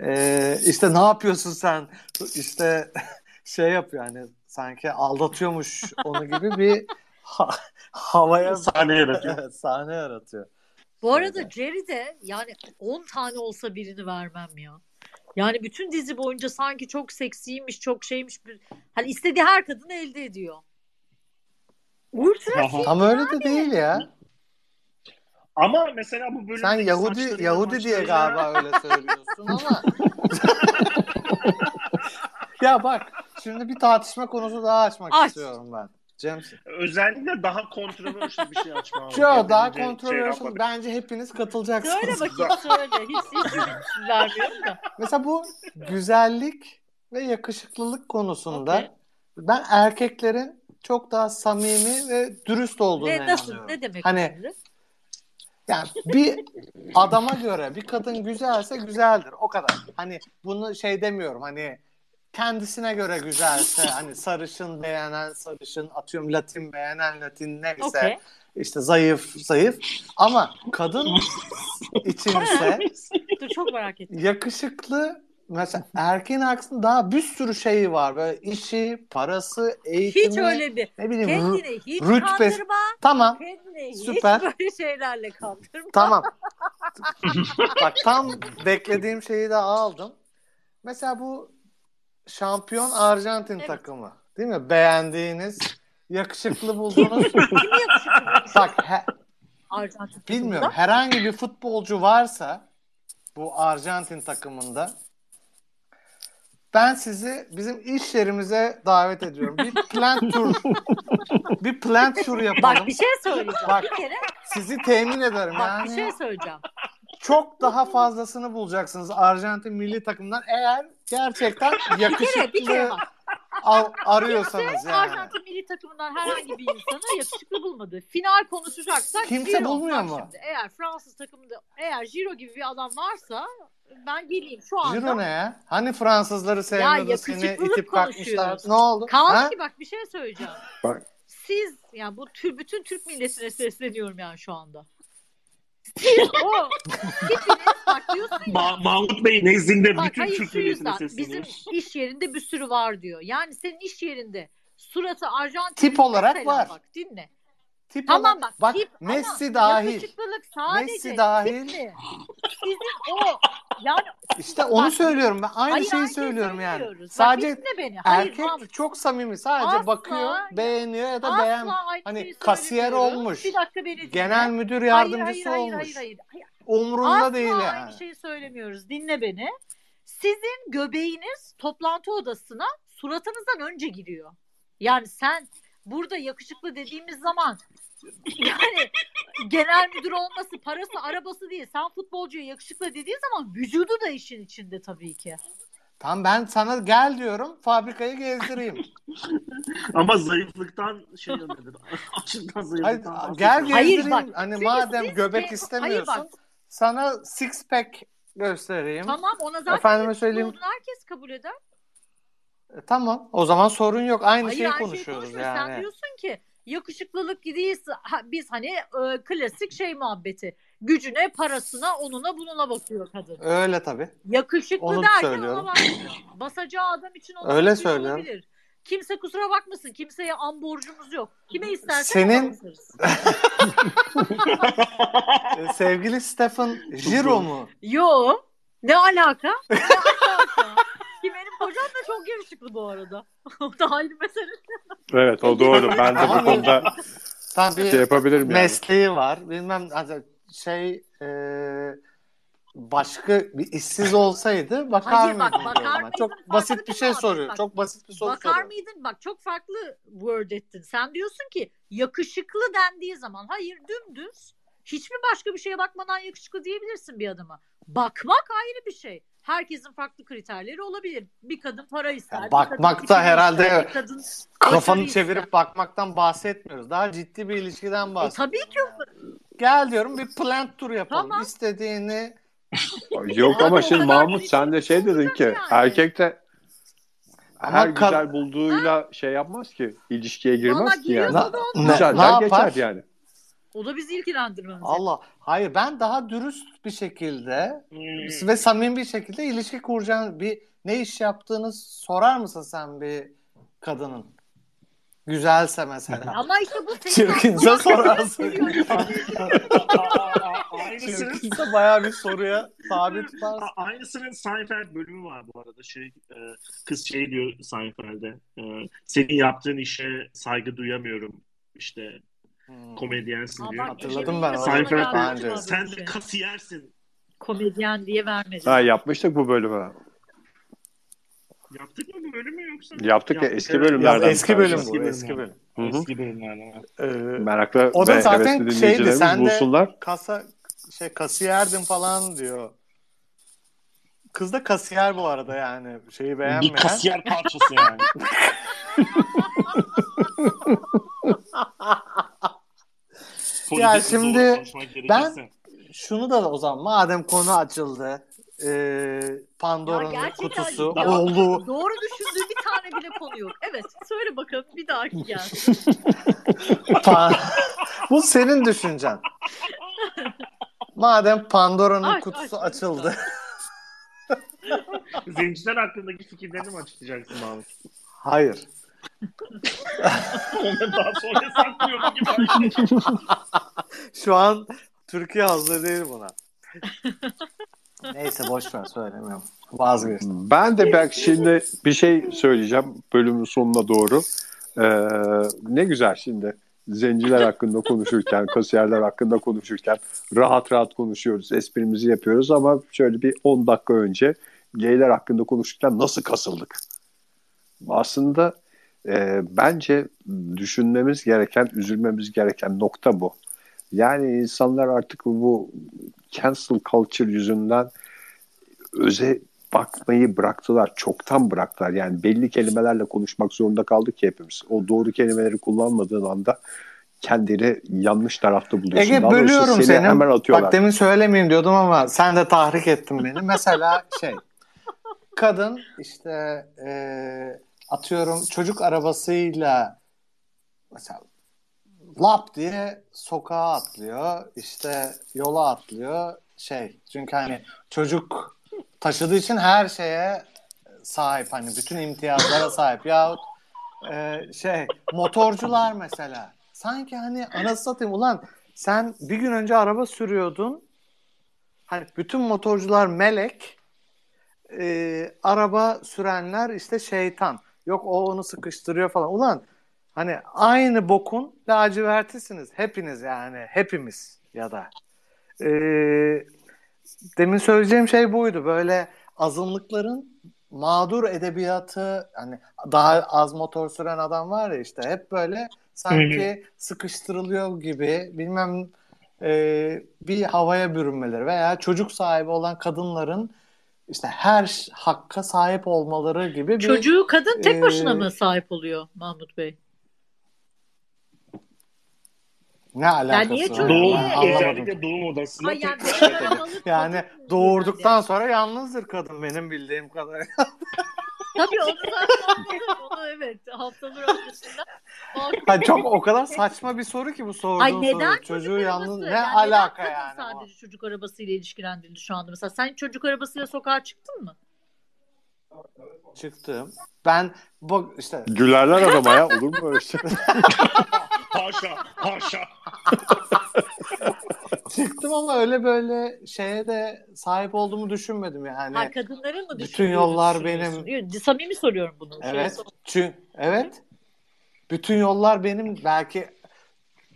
E, işte ne yapıyorsun sen? İşte [laughs] şey yapıyor hani sanki aldatıyormuş onu gibi bir ha- havaya [laughs] Sahne yaratıyor. Evet, sahne yaratıyor. Bu arada. Jerry de yani 10 tane olsa birini vermem ya. Yani bütün dizi boyunca sanki çok seksiymiş, çok şeymiş. Hani istediği her kadını elde ediyor. Ultra. Ama öyle de değil ya. Ama mesela bu bölümde Sen Yahudi Yahudi diye galiba öyle söylüyorsun ama. [laughs] ya bak şimdi bir tartışma konusu daha açmak Aç. istiyorum ben. James. Özellikle daha kontroversiyel bir şey açma. Şu daha şey kontroversiyel. yapmadık. Bence hepiniz katılacaksınız. Söyle bakayım söyle. Hiç, hiç vermiyorum da. Mesela bu güzellik ve yakışıklılık konusunda Okey. ben erkeklerin çok daha samimi ve dürüst olduğunu Ne, nasıl? inanıyorum. Ne demek Hani? Yani bir adama göre bir kadın güzelse güzeldir. O kadar. Hani bunu şey demiyorum hani kendisine göre güzelse hani sarışın beğenen sarışın atıyorum Latin beğenen Latin neyse Okey. işte zayıf zayıf ama kadın içinse [laughs] Dur çok merak ettim. yakışıklı mesela erkeğin aksine daha bir sürü şeyi var böyle işi parası eğitimi Hiç öyle bir. ne bileyim Kendini hiç rütbesi- kandırma. tamam Kendini Süper. hiç böyle şeylerle kandırma. Tamam. Bak tam beklediğim şeyi de aldım. Mesela bu şampiyon Arjantin Evet. takımı. Değil mi? Beğendiğiniz, yakışıklı bulduğunuz. Kim yakışıklı? Bak he- Arjantin bilmiyorum. takımında. Herhangi bir futbolcu varsa bu Arjantin takımında ben sizi bizim iş yerimize davet ediyorum. Bir plant tur [laughs] bir plant tur yapalım. Bak bir şey söyleyeceğim. Bak, bir kere Sizi temin ederim. bak yani bir şey söyleyeceğim. çok daha fazlasını bulacaksınız Arjantin milli takımından eğer gerçekten [laughs] Bir kere bir yakışıklı kere bak. al- arıyorsanız yani. Arjantin milli takımından herhangi bir insanı yakışıklı bulmadı. Final konuşacaksak Kimse Giro. bulmuyor mu? Şimdi, eğer Fransız takımında eğer Giro gibi bir adam varsa ben geleyim şu anda. Ciro ne ya? Hani Fransızları sevmiyordu seni itip konuşuyoruz. Ne oldu? Kaldı Ha? ki bak bir şey söyleyeceğim. Bak. Siz yani bu tür bütün Türk milletine sesleniyorum yani şu anda. Siz o tipiniz bak diyorsun ya. Ma- Mahmut Bey nezdinde Bak bütün hayır Türk milletine yüzden bizim iş yerinde bir sürü var diyor. Yani senin iş yerinde suratı Arjantin Tip olarak var. Bak dinle. Tip Tamam olarak- bak, Bak tip Messi ama dahil. Sadece Messi dahil. tip mi? Sizin o yani İşte onu Bak, söylüyorum ben. Aynı hayır, şeyi söylüyorum yani. Bak, Sadece beni. Hayır, erkek Mahmut. çok samimi. Sadece Asla bakıyor, beğeniyor ya da Asla beğen. Hani kasiyer olmuş. Bir dakika beni dinle. Genel müdür yardımcısı hayır, hayır, olmuş. Hayır, hayır, hayır. Umrunda Asla değil yani. aynı şeyi söylemiyoruz. Dinle beni. Sizin göbeğiniz toplantı odasına suratınızdan önce giriyor. Yani sen burada yakışıklı dediğimiz zaman yani genel müdür olması, parası, arabası değil. Sen futbolcuya yakışıklı dediğin zaman vücudu da işin içinde tabii ki. Tamam ben sana gel diyorum fabrikayı gezdireyim. Ama zayıflıktan şey nedir? [laughs] Açlıktan Hayır, zayıflıktan gel bahsetmiyorum. Hayır, gezdireyim. bak, hani madem göbek de- istemiyorsun Hayır bak. sana six pack göstereyim. Tamam ona zaten Efendime söyleyeyim. herkes kabul eder. E, tamam o zaman sorun yok. Aynı Hayır, şeyi aynı şeyi konuşuyoruz konuşmuyoruz. Sen yani. diyorsun ki yakışıklılık değilse ha, biz hani e, klasik şey muhabbeti. Gücüne, parasına, onuna, bununa bakıyor kadın. Öyle tabii. Yakışıklı Onu derken söylüyorum. ona bakmıyor. [laughs] Basacağı adam için ona Öyle söylüyorum. olabilir. Kimse kusura bakmasın. Kimseye an borcumuz yok. Kime istersen Senin- [laughs] [laughs] sevgili Stephen Giro mu? Yo. Ne alaka? Ne alaka? Kocam da çok yakışıklı bu arada. [laughs] o da ayrı mesele. Evet o doğru. Ben de bu konuda Tabii şey yapabilirim yani. mesleği var. Bilmem şey e, başka bir işsiz olsaydı bakar Hayır, bak, mıydın? bakar mıydın? Çok basit bir bir şey muhabbet. soruyor. Bak, Çok basit bir soru Bakar soruyor. mıydın? Bak çok farklı word ettin. Sen diyorsun ki yakışıklı dendiği zaman hayır dümdüz hiçbir başka bir şeye bakmadan yakışıklı diyebilirsin bir adama. Bakmak ayrı bir şey. Herkesin farklı kriterleri olabilir. Bir kadın para ister. Ya bir kadın bakmakta herhalde ister, bir kadın Kafanı başarı ister. çevirip bakmaktan bahsetmiyoruz. Daha ciddi bir ilişkiden E, bahsediyoruz. tabii ki Gel diyorum bir plant tur yapalım. Tamam. İstediğini Yok ama şimdi Mahmut sen de şey dedin ki yani. erkek de Ama her ka- güzel bulduğuyla şey yapmaz ki. ilişkiye girmez ki yani. ne, Güzel ne yapar? geçer yani. O da bizi ilgilendirmez. Allah. Hayır ben daha dürüst bir şekilde Hmm. ve samimi bir şekilde ilişki kuracağın bir ne iş yaptığını sorar mısın sen bir kadının? Güzelse mesela. [laughs] Ama işte bu senin Çirkinse sorarsın. Aynısının, [laughs] Çirkinse bayağı bir soruya tabi tutarsın. Aynısının Seinfeld bölümü var bu arada. Şey, e, kız şey diyor Seinfeld'de. e, senin yaptığın işe saygı duyamıyorum. İşte Hmm. komedyensin Aa, diyor. Hatırladım ben onu. Seinfeld Daha diyor, önce. sen de kasiyersin. Komedyen diye vermedi. Ha yapmıştık bu bölümü. Yaptık mı bu bölümü yoksa? Yaptık ya, eski evet. bölümlerden Ya, eski bir bölüm Eski bu. bölüm Eski bölüm. Hı hı. Eski bölümlerden. Ee, Meraklı O da zaten şeydi, sen de- bulsunlar. kasa şey kasiyerdim falan diyor. Kız da kasiyer bu arada yani. Şeyi Bir beğenmeyen. kasiyer parçası yani. [laughs] [laughs] Ya şimdi gerekirse. şunu da o zaman madem konu açıldı. E, Pandora'nın kutusu ya. oldu. Doğru düşündüğü bir tane bile konu yok. Evet söyle bakalım bir dahaki [laughs] gel. Pa- Bu senin düşüncen. Madem Pandora'nın Aç, kutusu aç, açıldı. Zenciler hakkındaki fikirlerini mi açıklayacaksın Mahmut? Hayır. Onu daha sonra saklıyorum gibi. Şu an Türkiye hazır değil buna. Neyse boş ver söylemiyorum. Vazgeçtim. Ben de belki şimdi bir şey söyleyeceğim bölümün sonuna doğru. Ee, ne güzel şimdi zenciler hakkında konuşurken, kasiyerler hakkında konuşurken rahat rahat konuşuyoruz, esprimizi yapıyoruz ama şöyle bir 10 dakika önce geyler hakkında konuşurken nasıl kasıldık? Aslında e, bence düşünmemiz gereken, üzülmemiz gereken nokta bu. Yani insanlar artık bu cancel culture yüzünden öze bakmayı bıraktılar. Çoktan bıraktılar. Yani belli kelimelerle konuşmak zorunda kaldık ki hepimiz. O doğru kelimeleri kullanmadığın anda kendini yanlış tarafta buluyorsun. Ege Daha bölüyorum seni. Hemen atıyorlar. Bak demin söylemeyeyim diyordum ama sen de tahrik ettin beni. Mesela şey kadın işte e, atıyorum çocuk arabasıyla mesela lap diye sokağa atlıyor işte yola atlıyor şey çünkü hani çocuk taşıdığı için her şeye sahip hani bütün imtiyazlara sahip. Yahut e, şey motorcular mesela. Sanki hani anası satayım ulan sen bir gün önce araba sürüyordun. Hani bütün motorcular melek e, araba sürenler işte şeytan yok o onu sıkıştırıyor falan. Ulan hani aynı bokun lacivertisiniz. Hepiniz yani hepimiz ya da. E, demin söyleyeceğim şey buydu. Böyle azınlıkların mağdur edebiyatı hani daha az motor süren adam var ya işte hep böyle sanki sıkıştırılıyor gibi bilmem e, bir havaya bürünmeleri veya çocuk sahibi olan kadınların işte her hakka sahip olmaları gibi bir Çocuğu kadın tek başına Ee, mı sahip oluyor Mahmut Bey? ne alakası niye var? Doğum, özellikle doğum odasında Ay yani Yani doğurduktan sonra yalnızdır kadın benim bildiğim kadarıyla. [laughs] Tabii onu [laughs] zaten. Onu evet haftalar öncesinden. Hayır, çok o kadar saçma bir soru ki bu sorduğun Ay neden soru. Çocuğu yalnız ne Yani alaka neden yani? kadın o? sadece çocuk arabasıyla ilişkilendirildi şu anda? Mesela sen çocuk arabasıyla sokağa çıktın mı? Çıktım. Ben bu işte Gülerler adama ya olur mu öyle şey? Haşa, haşa. [laughs] çıktım ama öyle böyle şeye de sahip olduğumu düşünmedim yani. ha, kadınların mı bütün yollar benim. Samimi soruyorum bunu. Evet. Çünkü evet. Bütün yollar benim belki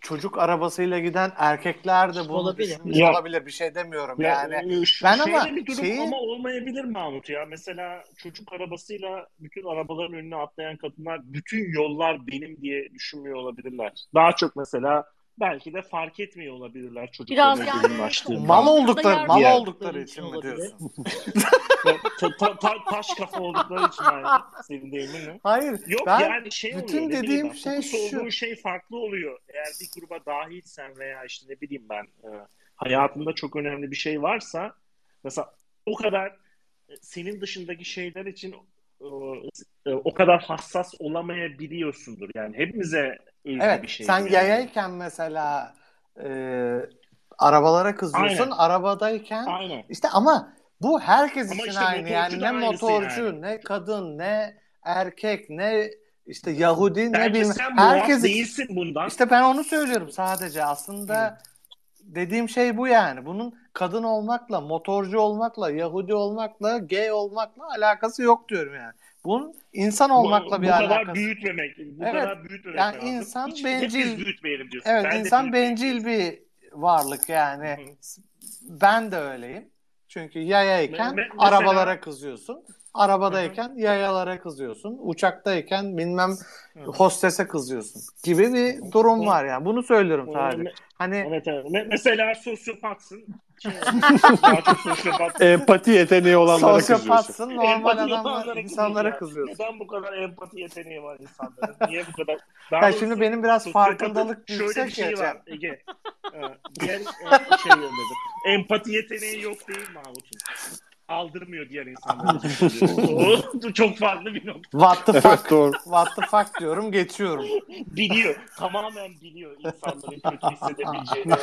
çocuk arabasıyla giden erkekler de bunu Olabilir. Ya- olabilir. Bir şey demiyorum Ya, yani. e, şu- ben ama bir durum şeyi- ama olmayabilir Mahmut ya. Mesela çocuk arabasıyla bütün arabaların önüne atlayan kadınlar bütün yollar benim diye düşünmüyor olabilirler. Daha çok mesela belki de fark etmiyor olabilirler Biraz çocukların yani ölümlaştığını. Mal oldukları, Yer mal diye. oldukları için mi olabilir. diyorsun? [laughs] Ta- ta- ta- taş kafa oldukları için yani senin deyiminle. Hayır. Yok ben yani şey bütün oluyor. dediğim ben, şey şu. şey farklı oluyor. Eğer bir gruba dahilsen veya işte ne bileyim ben e, hayatında çok önemli bir şey varsa mesela o kadar e, senin dışındaki şeyler için e, o kadar hassas olamayabiliyorsundur. Yani hepimize Evet, bir şey. sen yani. yayayken mesela e, arabalara kızıyorsun, Aynen. arabadayken Aynen. işte ama bu herkes Ama için işte aynı yani ne motorcu, yani. ne kadın, ne erkek, ne işte Yahudi, ne bileyim sen muaf herkes değilsin bundan. işte ben onu söylüyorum sadece aslında dediğim şey bu yani. Bunun kadın olmakla, motorcu olmakla, Yahudi olmakla, gay olmakla alakası yok diyorum yani. Bunun insan olmakla bu, bir bu alakası. kadar büyütmemek. Bu Evet. kadar büyütmemek Yani lazım. insan Hiç, bencil- büyütmeyelim diyorsun. Evet, Ben insan bencil bir varlık yani. Ben de öyleyim. Çünkü yayayken Me- me- mesela- arabalara kızıyorsun. Arabadayken yayalara kızıyorsun. Uçaktayken bilmem Hı. hostese kızıyorsun gibi bir durum var yani. Bunu söylüyorum sadece. Hani Evet, evet. Me- Mesela sosyopatsın. Şey. [laughs] Empati yeteneği olanlara kızıyorsun. Sosyopatsın normal Empati adamlar insanlara kızıyorsun. Neden bu kadar empati yeteneği var insanların? [laughs] Niye bu kadar? Daha Ya şimdi benim biraz farkındalık şöyle bir yüksek şey ya. var Ege. [laughs] Ee, Diğer e, şey yöndedir. Empati yeteneği yok değil Mahmut'un. Aldırmıyor diğer insanlara. o çok farklı bir nokta. What the Evet fuck? doğru. What the fuck diyorum geçiyorum. Biliyor. Tamamen biliyor insanların kötü hissedebileceğini.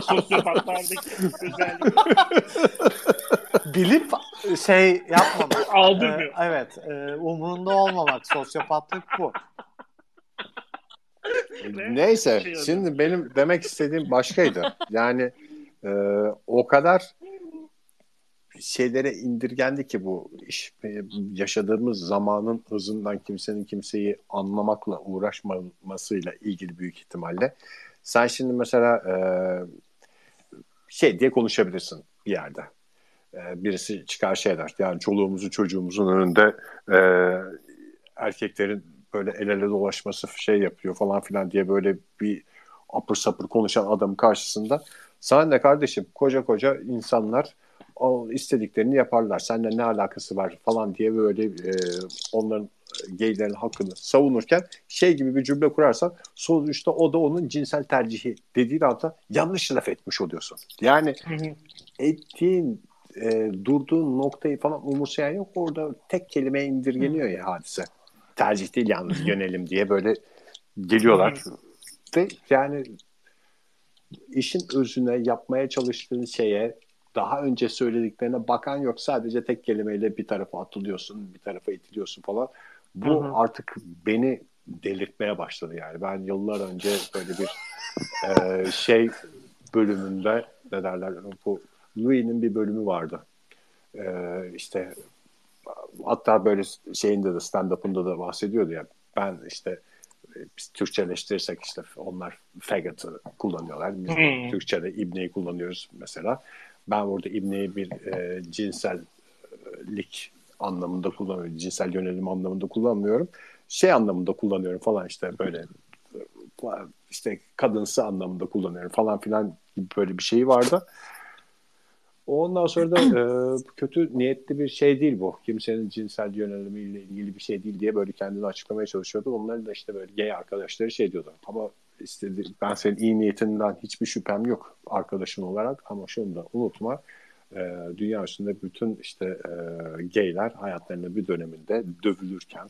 [laughs] sosyopatlardaki özellik Bilip şey yapmamak. [laughs] aldırmıyor. Ee, evet. e, umurunda olmamak. Sosyopatlık bu. Neyse Şey şimdi benim demek istediğim başkaydı. Yani e, o kadar şeylere indirgendi ki bu iş E, yaşadığımız zamanın hızından kimsenin kimseyi anlamakla uğraşmamasıyla ilgili büyük ihtimalle. Sen şimdi mesela e, şey diye konuşabilirsin bir yerde. E, birisi çıkar şey der. Yani çoluğumuzun çocuğumuzun önünde e, erkeklerin böyle el ele dolaşması şey yapıyor falan filan diye böyle bir apır sapır konuşan adamın karşısında sana ne kardeşim koca koca insanlar o istediklerini yaparlar. Seninle ne alakası var falan diye böyle e, onların geylerin hakkını savunurken şey gibi bir cümle kurarsan sonuçta o da onun cinsel tercihi dediğin anda yanlış laf etmiş oluyorsun. Yani ettiğin e, durduğun noktayı falan umursayan yok. Orada tek kelimeye indirgeniyor ya hadise. Tercih değil yalnız yönelim diye böyle geliyorlar. Ve yani işin özüne yapmaya çalıştığın şeye daha önce söylediklerine bakan yok. Sadece tek kelimeyle bir tarafa atılıyorsun, bir tarafa itiliyorsun falan. Bu Hı hı. artık beni delirtmeye başladı yani. Ben yıllar önce böyle bir e, şey bölümünde ne derler bu Louis'nin bir bölümü vardı. E, işte hatta böyle şeyinde de stand-up'ında da bahsediyordu ya. Ben işte e, biz Türkçeleştirirsek işte onlar faggot'ı kullanıyorlar. Biz de Hmm. Türkçe'de ibneyi kullanıyoruz mesela. Ben burada ibneyi bir e, cinsellik anlamında kullanıyorum. Cinsel yönelim anlamında kullanmıyorum. Şey anlamında kullanıyorum falan işte böyle işte kadınsı anlamında kullanıyorum falan filan böyle bir şey vardı. Ondan sonra da e, kötü niyetli bir şey değil bu. Kimsenin cinsel yönelimiyle ilgili bir şey değil diye böyle kendini açıklamaya çalışıyordu. Onların da işte böyle gay arkadaşları şey diyordu. Ama istedi, ben senin iyi niyetinden hiçbir şüphem yok arkadaşın olarak ama şunu da unutma e, dünya üstünde bütün işte e, gayler hayatlarının bir döneminde dövülürken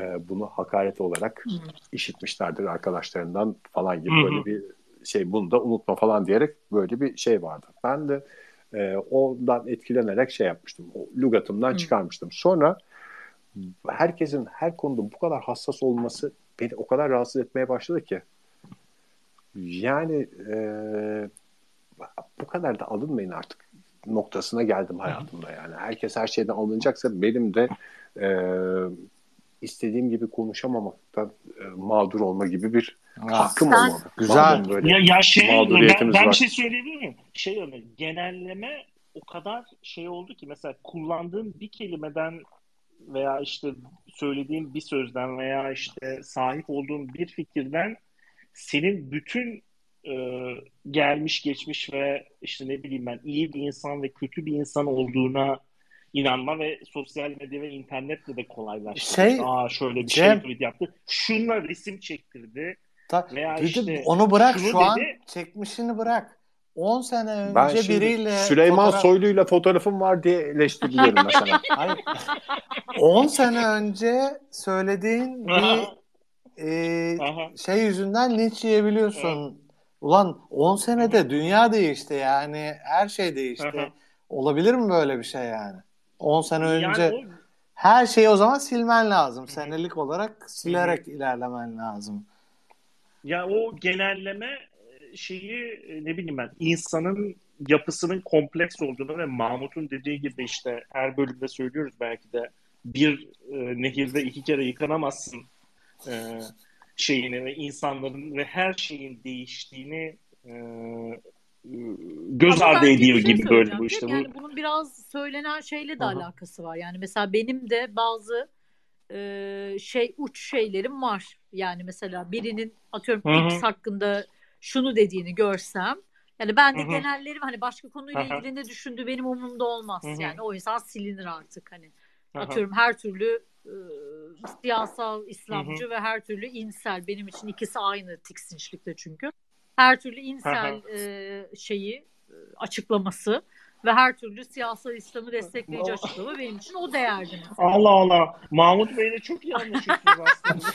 e, bunu hakaret olarak işitmişlerdir arkadaşlarından falan gibi Hı hı. böyle bir şey bunu da unutma falan diyerek böyle bir şey vardı. Ben de e, ondan etkilenerek şey yapmıştım. O lügatımdan Hı. çıkarmıştım. Sonra herkesin her konuda bu kadar hassas olması beni o kadar rahatsız etmeye başladı ki. Yani e, bu kadar da alınmayın artık noktasına geldim hayatımda yani. Herkes her şeyden alınacaksa benim de e, istediğim gibi konuşamamaktan e, mağdur olma gibi bir hakkım Sen- olmalı. Güzel. Böyle Ya, ya şey ben, ben bir şey söyleyebilir miyim? Şey örneğin genelleme o kadar şey oldu ki mesela kullandığın bir kelimeden veya işte söylediğin bir sözden veya işte sahip olduğun bir fikirden senin bütün e, gelmiş geçmiş ve işte ne bileyim ben iyi bir insan ve kötü bir insan olduğuna inanma ve sosyal medya ve internetle de kolaylaştı. Şey, Aa şöyle bir Cem- şey tweet yaptı. Şunla resim çektirdi. Ta- Veya bir de işte onu bırak şu an dedi. çekmişini bırak. 10 sene önce Ben şimdi biriyle Süleyman fotoğraf- Soylu'yla fotoğrafım var diye eleştiriliyorum mesela. Hayır. [laughs] 10 sene önce söylediğin bir [laughs] e, Aha. şey yüzünden linç yiyebiliyorsun. Ulan 10 senede dünya değişti yani her şey değişti. Aha. Olabilir mi böyle bir şey yani? 10 sene önce Yani o her şeyi o zaman silmen lazım. Senelik olarak silerek ilerlemen lazım. Ya o genelleme e, şeyi e, ne bileyim ben insanın yapısının kompleks olduğunu ve Mahmut'un dediği gibi işte her bölümde söylüyoruz belki de bir e, nehirde iki kere yıkanamazsın e, şeyini ve insanların ve her şeyin değiştiğini e, göz Ama ardı ediyor şey gibi böyle bu işte. Yani Bu, bunun biraz söylenen şeyle de hı. alakası var. Yani mesela benim de bazı e, şey uç şeylerim var. Yani mesela birinin atıyorum Hı hı. X hakkında şunu dediğini görsem Yani ben de Hı hı. genellerim hani başka konuyla ilgili ne düşündüğü benim umurumda olmaz. Hı hı. Yani o insan silinir artık hani. Aha. Atıyorum her türlü e, siyasal İslamcı ve her türlü insel benim için ikisi aynı tiksinçlikte çünkü. Her türlü insel e, şeyi e, açıklaması ve her türlü siyasal İslam'ı destekleyici açıklama benim için o değerli. mesela. Allah Allah. Mahmut Bey'le çok iyi anlaşıyorsunuz aslında.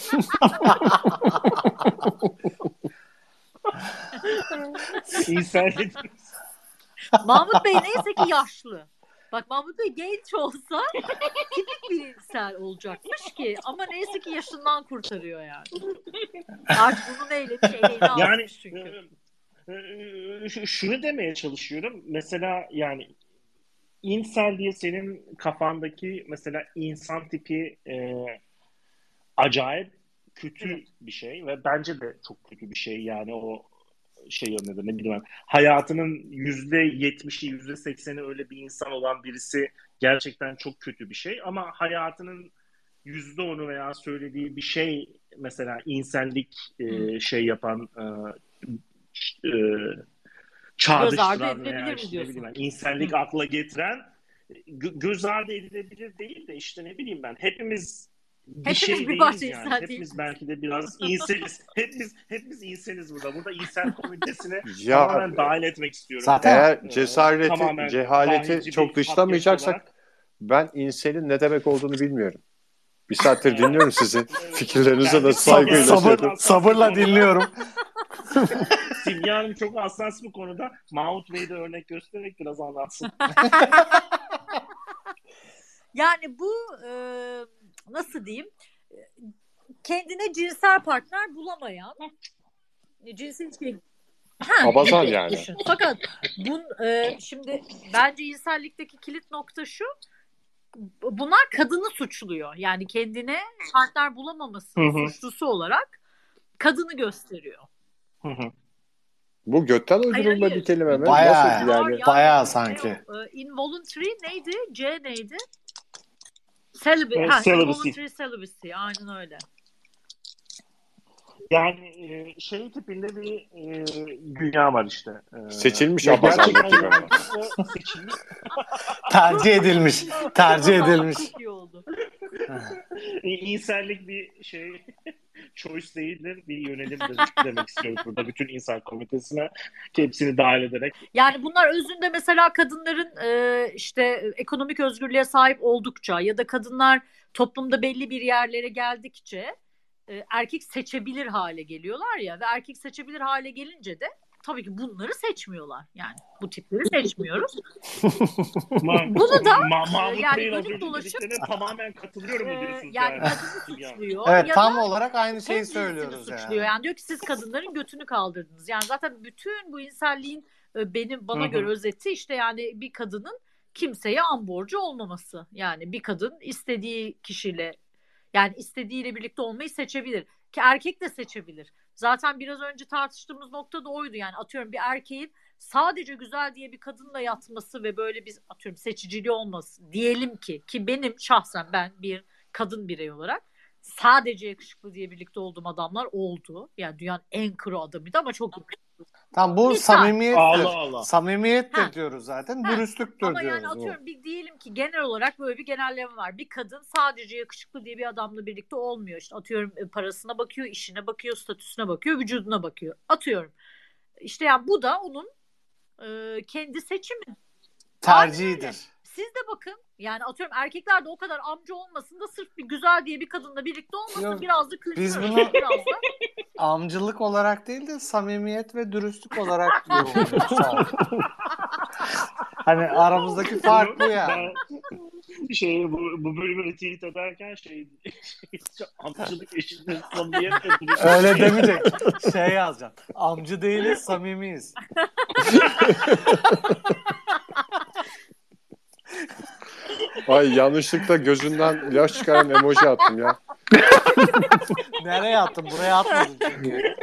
[laughs] İnsan dediniz. Mahmut Bey neyse ki yaşlı. Bak Mahmut Bey genç olsa tipik bir insel olacakmış ki ama neyse ki yaşından kurtarıyor yani. Artık bunu neylemiş eleğine almış Yani çünkü. e, e, şu- şunu demeye çalışıyorum. Mesela yani insel diye senin kafandaki mesela insan tipi e, acayip kötü bir şey ve bence de çok kötü bir şey yani o şey yönünde ne bileyim hayatının yüzde yetmişi yüzde sekseni öyle bir insan olan birisi gerçekten çok kötü bir şey. Ama hayatının yüzde onu veya söylediği bir şey mesela insellik e, şey yapan e, e, çağrıştıran veya işte ne bileyim Hı. akla getiren gö- göz ardı edilebilir değil de işte ne bileyim ben hepimiz bir Hepimiz şey bir değiliz parça yani. insan Hepimiz belki de biraz [laughs] inseniz. hepimiz hepimiz inseniz burada. Burada insan komitesine [laughs] Ya tamamen dahil etmek istiyorum. Zaten- eğer cesareti, tamamen cehaleti çok dışlamayacaksak olarak. ben inselin ne demek olduğunu bilmiyorum. Bir saattir dinliyorum sizi. [laughs] Fikirlerinize de saygıyla Sabır, sabır, sabırla dinliyorum. Simge Hanım çok hassas bu konuda. Mahmut Bey de örnek göstererek biraz anlatsın. Yani bu e, nasıl diyeyim e, kendine cinsel partner bulamayan cinsel ilişki Ha, Abazan gibi yani. düşün. Fakat bun, e, şimdi bence insellikteki kilit nokta şu bunlar kadını suçluyor. Yani kendine partner hı. suçlusu olarak kadını gösteriyor. Hı hı. Bu götten uydurulma bir kelime mi? Bayağı Nasıl yani? Ya- Bayağı sanki. e, involuntary neydi? C neydi? Celibacy. Evet, ha, celibacy. celibacy. Aynen öyle. Yani e, şey tipinde bir e, dünya var işte. E, Seçilmiş gerçekten gibi [laughs] ama. seçilmiş. Tercih edilmiş. Tercih edilmiş. Çok iyi oldu. [laughs] İnsellik bir şey choice değildir, bir yönelimdir demek istiyorum burada bütün insan komitesine hepsini dahil ederek. Yani bunlar özünde mesela kadınların e, işte ekonomik özgürlüğe sahip oldukça ya da kadınlar toplumda belli bir yerlere geldikçe e, erkek seçebilir hale geliyorlar ya ve erkek seçebilir hale gelince de tabii ki bunları seçmiyorlar. Yani bu tipleri seçmiyoruz. [laughs] Bunu da, Ma- Mahmut yani Bey'in dönüp dolaşıp- tamamen katılıyorum E, diyorsunuz yani yani? [laughs] kadını Yani. suçluyor. Evet ya tam olarak aynı şeyi söylüyoruz suçluyor. yani. Yani diyor ki siz kadınların götünü kaldırdınız. Yani zaten bütün bu inselliğin e, benim bana göre özeti işte yani bir kadının kimseye an borcu olmaması. Yani bir kadın istediği kişiyle yani istediğiyle birlikte olmayı seçebilir. Ki erkek de seçebilir. Zaten biraz önce tartıştığımız nokta da oydu. Yani atıyorum bir erkeğin sadece güzel diye bir kadınla yatması ve böyle bir atıyorum seçiciliği olması diyelim ki ki benim şahsen ben bir kadın birey olarak sadece yakışıklı diye birlikte olduğum adamlar oldu. Yani dünyanın en kuru adamıydı ama çok yakışıklı. Tam bu Misal. samimiyettir. Allah Allah. Samimiyettir Ha. diyoruz zaten. Ha. Dürüstlüktür Ama diyoruz. yani bu. atıyorum bir diyelim ki genel olarak böyle bir genelleme var. Bir kadın sadece yakışıklı diye bir adamla birlikte olmuyor. İşte atıyorum e, parasına bakıyor, işine bakıyor, statüsüne bakıyor, vücuduna bakıyor. Atıyorum. İşte yani bu da onun e, kendi seçimi. Tercihidir. Siz de bakın yani atıyorum erkekler de o kadar amca olmasın da sırf bir güzel diye bir kadınla birlikte olmasın Yok, biraz da kültür. biz bunu- biraz da Amcılık olarak değil de samimiyet ve dürüstlük olarak [laughs] abi. Hani aramızdaki fark bu. Ben şey bu, bu bölümü retweet ederken şey, şey amcılık eşittir samimiyet ve dürüstlük. Öyle demeyecek. Şey yazacaksın. Amcı değiliz, samimiyiz. Ay yanlışlıkla gözünden yaş çıkaran emoji attım ya. [laughs] Nereye attın? Buraya atmadın çünkü.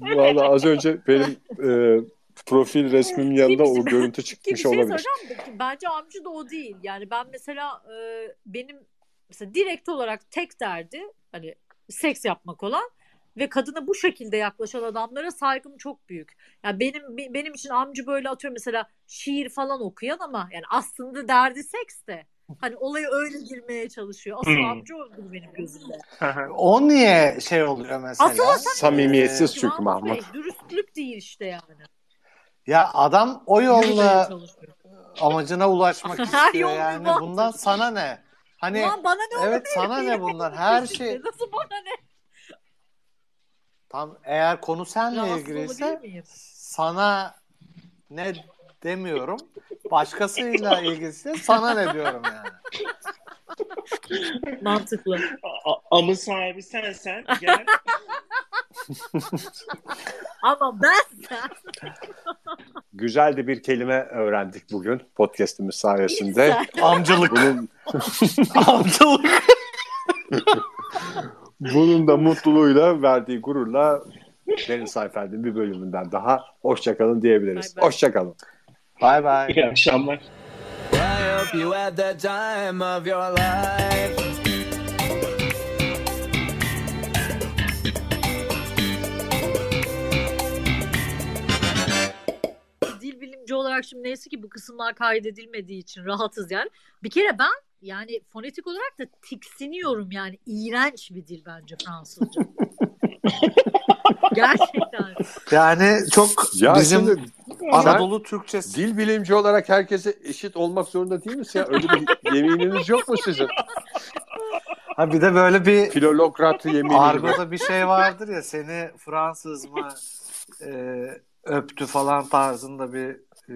Valla az önce benim e, profil resmimin yanında o görüntü [laughs] çıkmış şey olabilir. de, bence amcı da o değil. Yani ben mesela e, benim mesela direkt olarak tek derdi hani seks yapmak olan ve kadına bu şekilde yaklaşan adamlara saygım çok büyük. Yani benim benim için amcı böyle atıyor mesela şiir falan okuyan ama yani aslında derdi seks de. Hani olaya öyle girmeye çalışıyor. Asıl Hmm. amca odur benim gözümde. O niye şey oluyor mesela? Asıl Samimiyetsiz Ee, çünkü Mahmut. Bey, dürüstlük değil işte yani. Ya adam o yolla amacına ulaşmak [laughs] istiyor yani. Bundan sana ne? Hani Ulan bana ne evet sana ne bundan? [laughs] Her şey Nasıl bana ne? tam eğer konu Rahatsız ilgiliyse sana ne demiyorum. Başkasıyla ilgiliyse sana ne diyorum yani. Mantıklı. A- Amın sahibi sensen gel. [laughs] Ama ben sen Güzel de bir kelime öğrendik bugün podcast'imiz sayesinde. Amcalık. Bunun Amcalık. [laughs] bunun da mutluluğuyla verdiği gururla Deniz Seyfeld'in bir bölümünden daha hoşçakalın diyebiliriz. Hoşçakalın. Bay bay. İyi akşamlar. I hope you had the time of your life. dil bilimci olarak şimdi neyse ki bu kısımlar kaydedilmediği için rahatız yani. Bir kere ben yani fonetik olarak da tiksiniyorum yani. iğrenç bir dil bence Fransızca. [laughs] Gerçekten. Yani çok Ya bizim şimdi Anadolu Türkçesi. dil bilimci olarak herkese eşit olmak zorunda değil misin ya? Öyle bir [laughs] yemininiz yok mu sizin? Ha bir de böyle bir Filolograt yemini argoda bir şey vardır ya seni Fransız mı e, öptü falan tarzında bir e,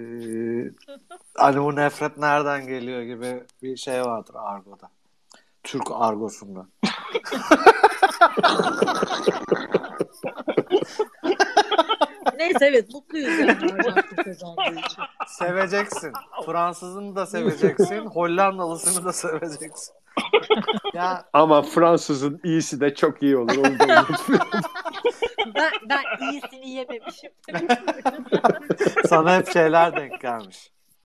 hani bu nefret nereden geliyor gibi bir şey vardır argoda. Türk argosunda. [laughs] Neyse evet mutluyuz yani Arjantin kazandığı için. Seveceksin. Fransızını da seveceksin. [laughs] Hollandalısını da seveceksin. [laughs] ya Ama Fransızın iyisi de çok iyi olur. Onu da. [laughs] Ben, ben iyisini yememişim. sana hep şeyler denk gelmiş.